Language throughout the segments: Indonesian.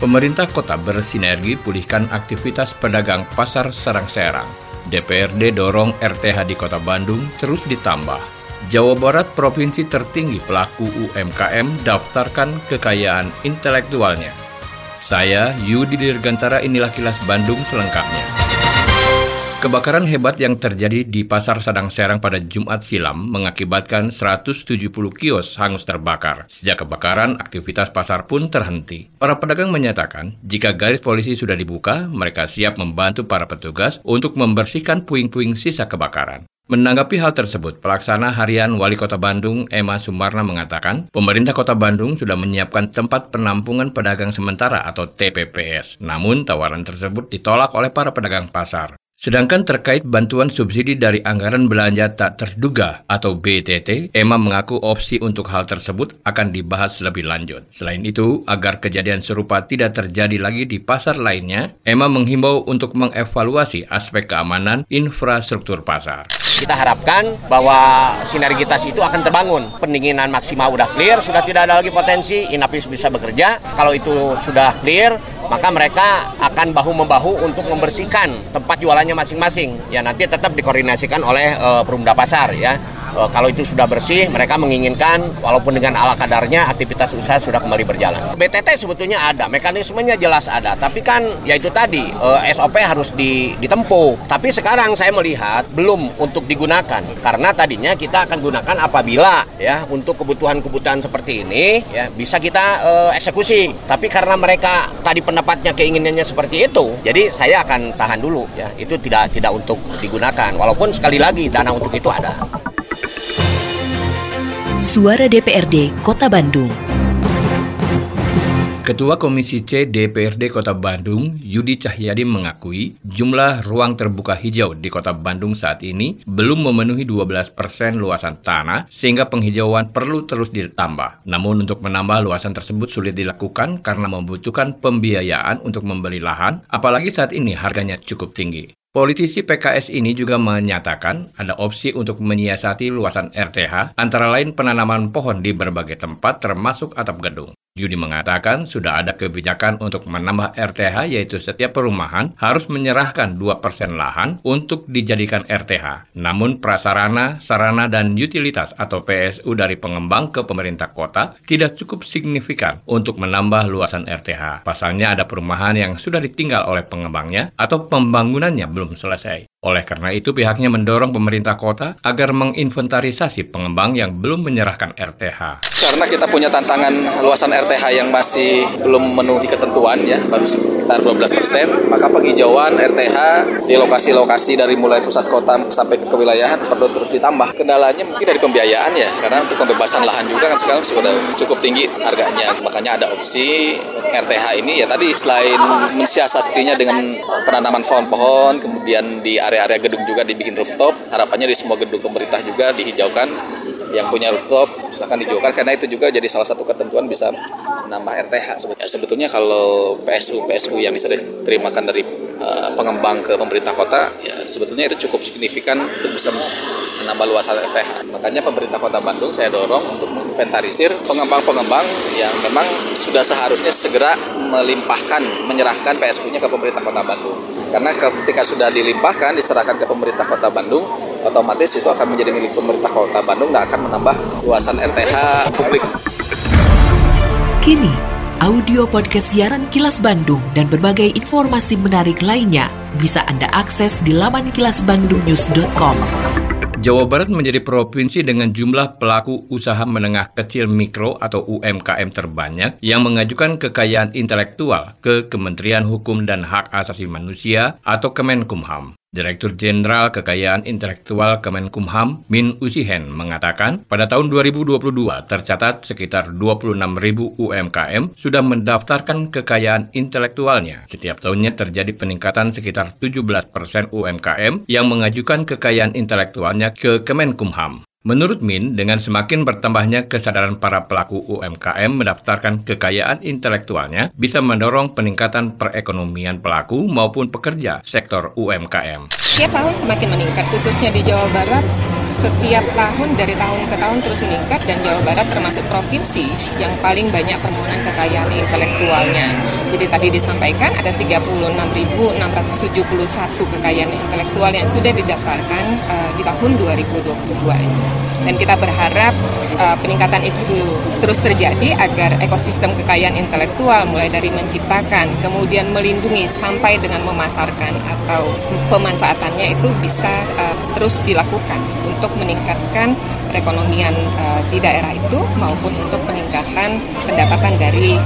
Pemerintah kota bersinergi pulihkan aktivitas pedagang pasar Serang-Serang. DPRD dorong RTH di kota Bandung terus ditambah. Jawa Barat provinsi tertinggi pelaku UMKM daftarkan kekayaan intelektualnya. Saya Yudi Dirgantara inilah kilas Bandung selengkapnya. Kebakaran hebat yang terjadi di Pasar Sadang Serang pada Jumat silam mengakibatkan 170 kios hangus terbakar. Sejak kebakaran, aktivitas pasar pun terhenti. Para pedagang menyatakan, jika garis polisi sudah dibuka, mereka siap membantu para petugas untuk membersihkan puing-puing sisa kebakaran. Menanggapi hal tersebut, pelaksana harian Wali Kota Bandung, Emma Sumarna mengatakan, pemerintah Kota Bandung sudah menyiapkan tempat penampungan pedagang sementara atau TPPS. Namun, tawaran tersebut ditolak oleh para pedagang pasar. Sedangkan terkait bantuan subsidi dari anggaran belanja tak terduga atau BTT, Emma mengaku opsi untuk hal tersebut akan dibahas lebih lanjut. Selain itu, agar kejadian serupa tidak terjadi lagi di pasar lainnya, Emma menghimbau untuk mengevaluasi aspek keamanan infrastruktur pasar. Kita harapkan bahwa sinergitas itu akan terbangun. Pendinginan maksimal sudah clear, sudah tidak ada lagi potensi, Inapis bisa bekerja. Kalau itu sudah clear, maka mereka akan bahu-membahu untuk membersihkan tempat jualannya masing-masing. Ya nanti tetap dikoordinasikan oleh uh, Perumda Pasar ya. Uh, kalau itu sudah bersih, mereka menginginkan walaupun dengan ala kadarnya aktivitas usaha sudah kembali berjalan. BTT sebetulnya ada, mekanismenya jelas ada, tapi kan ya itu tadi uh, eh, SOP harus ditempuh. Tapi sekarang saya melihat belum untuk digunakan karena tadinya kita akan gunakan apabila ya untuk kebutuhan-kebutuhan seperti ini ya bisa kita uh, eksekusi. Tapi karena mereka tadi pendapatnya keinginannya seperti itu, jadi saya akan tahan dulu ya. Itu tidak tidak untuk digunakan walaupun sekali lagi dana untuk itu ada. Suara DPRD Kota Bandung. Ketua Komisi C DPRD Kota Bandung, Yudi Cahyadi mengakui jumlah ruang terbuka hijau di Kota Bandung saat ini belum memenuhi 12 persen luasan tanah sehingga penghijauan perlu terus ditambah. Namun untuk menambah luasan tersebut sulit dilakukan karena membutuhkan pembiayaan untuk membeli lahan, apalagi saat ini harganya cukup tinggi. Politisi PKS ini juga menyatakan ada opsi untuk menyiasati luasan RTH, antara lain penanaman pohon di berbagai tempat termasuk atap gedung. Yudi mengatakan sudah ada kebijakan untuk menambah RTH yaitu setiap perumahan harus menyerahkan 2% lahan untuk dijadikan RTH. Namun prasarana, sarana, dan utilitas atau PSU dari pengembang ke pemerintah kota tidak cukup signifikan untuk menambah luasan RTH. Pasalnya ada perumahan yang sudah ditinggal oleh pengembangnya atau pembangunannya belum selesai. Oleh karena itu, pihaknya mendorong pemerintah kota agar menginventarisasi pengembang yang belum menyerahkan RTH. Karena kita punya tantangan luasan RTH yang masih belum memenuhi ketentuan ya, baru sekitar 12 persen, maka penghijauan RTH di lokasi-lokasi dari mulai pusat kota sampai ke kewilayahan perlu terus ditambah. Kendalanya mungkin dari pembiayaan ya, karena untuk pembebasan lahan juga kan sekarang sudah cukup tinggi harganya. Makanya ada opsi RTH ini ya tadi selain mensiasatinya dengan penanaman pohon-pohon, kemudian di area-area gedung juga dibikin rooftop. Harapannya di semua gedung pemerintah juga dihijaukan. Yang punya rooftop silahkan dihijaukan karena itu juga jadi salah satu ketentuan bisa menambah RTH. Ya, sebetulnya kalau PSU PSU yang diterimakan dari uh, pengembang ke pemerintah kota ya sebetulnya itu cukup signifikan untuk bisa menambah luasan RTH. Makanya pemerintah Kota Bandung saya dorong untuk menginventarisir pengembang-pengembang yang memang sudah seharusnya segera melimpahkan, menyerahkan PSU-nya ke pemerintah Kota Bandung. Karena ketika sudah dilimpahkan, diserahkan ke pemerintah kota Bandung, otomatis itu akan menjadi milik pemerintah kota Bandung dan akan menambah luasan RTH publik. Kini, audio podcast siaran Kilas Bandung dan berbagai informasi menarik lainnya bisa Anda akses di laman kilasbandungnews.com. Jawa Barat menjadi provinsi dengan jumlah pelaku usaha menengah kecil mikro atau UMKM terbanyak yang mengajukan kekayaan intelektual ke Kementerian Hukum dan Hak Asasi Manusia atau Kemenkumham. Direktur Jenderal Kekayaan Intelektual Kemenkumham Min Usihen mengatakan pada tahun 2022 tercatat sekitar 26 ribu UMKM sudah mendaftarkan kekayaan intelektualnya. Setiap tahunnya terjadi peningkatan sekitar 17 persen UMKM yang mengajukan kekayaan intelektualnya ke Kemenkumham. Menurut Min, dengan semakin bertambahnya kesadaran para pelaku UMKM mendaftarkan kekayaan intelektualnya bisa mendorong peningkatan perekonomian pelaku maupun pekerja sektor UMKM. Tiap tahun semakin meningkat, khususnya di Jawa Barat setiap tahun dari tahun ke tahun terus meningkat dan Jawa Barat termasuk provinsi yang paling banyak permohonan kekayaan intelektualnya. Jadi tadi disampaikan ada 36.671 kekayaan intelektual yang sudah didaftarkan uh, di tahun 2022 ini dan kita berharap uh, peningkatan itu terus terjadi agar ekosistem kekayaan intelektual mulai dari menciptakan kemudian melindungi sampai dengan memasarkan atau pemanfaatannya itu bisa uh, terus dilakukan untuk meningkatkan perekonomian uh, di daerah itu maupun untuk peningkatan pendapatan dari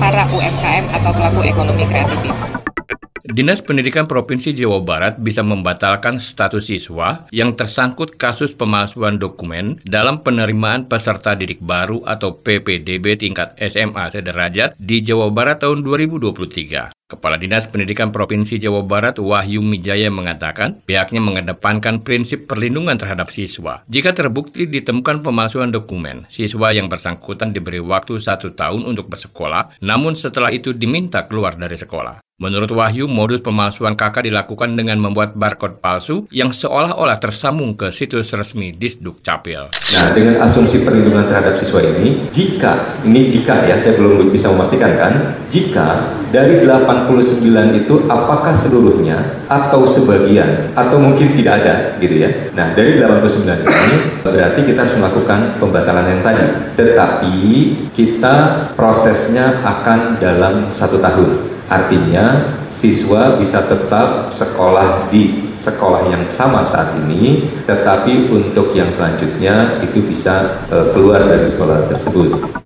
para UMKM atau pelaku ekonomi kreatif itu. Dinas Pendidikan Provinsi Jawa Barat bisa membatalkan status siswa yang tersangkut kasus pemalsuan dokumen dalam penerimaan peserta didik baru atau PPDB tingkat SMA sederajat di Jawa Barat tahun 2023. Kepala Dinas Pendidikan Provinsi Jawa Barat Wahyu Mijaya mengatakan pihaknya mengedepankan prinsip perlindungan terhadap siswa. Jika terbukti ditemukan pemalsuan dokumen, siswa yang bersangkutan diberi waktu satu tahun untuk bersekolah, namun setelah itu diminta keluar dari sekolah. Menurut Wahyu, modus pemalsuan KK dilakukan dengan membuat barcode palsu yang seolah-olah tersambung ke situs resmi Disduk Capil. Nah, dengan asumsi perlindungan terhadap siswa ini, jika, ini jika ya, saya belum bisa memastikan kan, jika dari 89 itu apakah seluruhnya atau sebagian atau mungkin tidak ada gitu ya. Nah, dari 89 ini berarti kita harus melakukan pembatalan yang tadi. Tetapi kita prosesnya akan dalam satu tahun. Artinya siswa bisa tetap sekolah di sekolah yang sama saat ini, tetapi untuk yang selanjutnya itu bisa uh, keluar dari sekolah tersebut.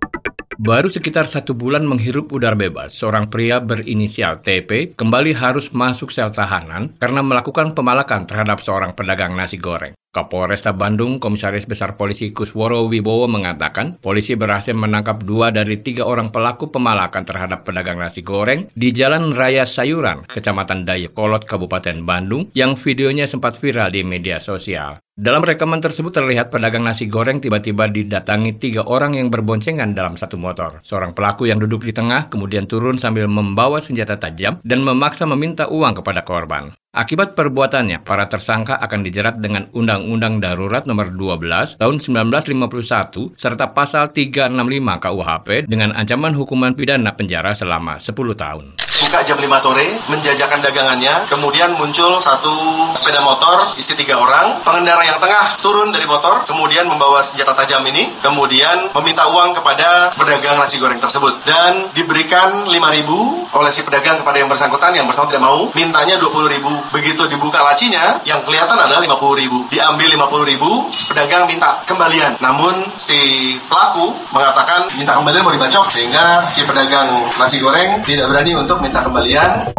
Baru sekitar satu bulan menghirup udara bebas, seorang pria berinisial TP kembali harus masuk sel tahanan karena melakukan pemalakan terhadap seorang pedagang nasi goreng. Kapolresta Bandung, Komisaris Besar Polisi Kusworo Wibowo mengatakan, polisi berhasil menangkap dua dari tiga orang pelaku pemalakan terhadap pedagang nasi goreng di Jalan Raya Sayuran, Kecamatan Dayakolot, Kabupaten Bandung, yang videonya sempat viral di media sosial. Dalam rekaman tersebut terlihat pedagang nasi goreng tiba-tiba didatangi tiga orang yang berboncengan dalam satu motor. Seorang pelaku yang duduk di tengah kemudian turun sambil membawa senjata tajam dan memaksa meminta uang kepada korban. Akibat perbuatannya, para tersangka akan dijerat dengan Undang-Undang Darurat Nomor 12 Tahun 1951 serta Pasal 365 KUHP dengan ancaman hukuman pidana penjara selama 10 tahun. Buka jam 5 sore, menjajakan dagangannya, kemudian muncul satu sepeda motor isi tiga orang, pengendara yang tengah turun dari motor, kemudian membawa senjata tajam ini, kemudian meminta uang kepada pedagang nasi goreng tersebut. Dan diberikan 5.000 oleh si pedagang kepada yang bersangkutan, yang bersangkutan tidak mau, mintanya 20.000. Begitu dibuka lacinya, yang kelihatan adalah 50.000. Diambil 50.000, si pedagang minta kembalian. Namun si pelaku mengatakan minta kembalian mau dibacok sehingga si pedagang nasi goreng tidak berani untuk minta kembalian.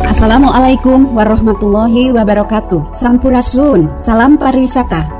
Assalamualaikum warahmatullahi wabarakatuh. Sampurasun, salam pariwisata.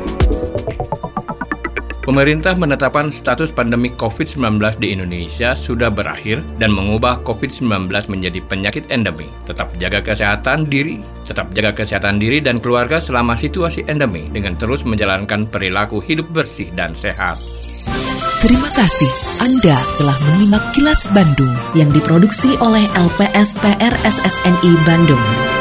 Pemerintah menetapkan status pandemi COVID-19 di Indonesia sudah berakhir dan mengubah COVID-19 menjadi penyakit endemi. Tetap jaga kesehatan diri, tetap jaga kesehatan diri dan keluarga selama situasi endemi dengan terus menjalankan perilaku hidup bersih dan sehat. Terima kasih Anda telah menyimak kilas Bandung yang diproduksi oleh LPSPR SSNI Bandung.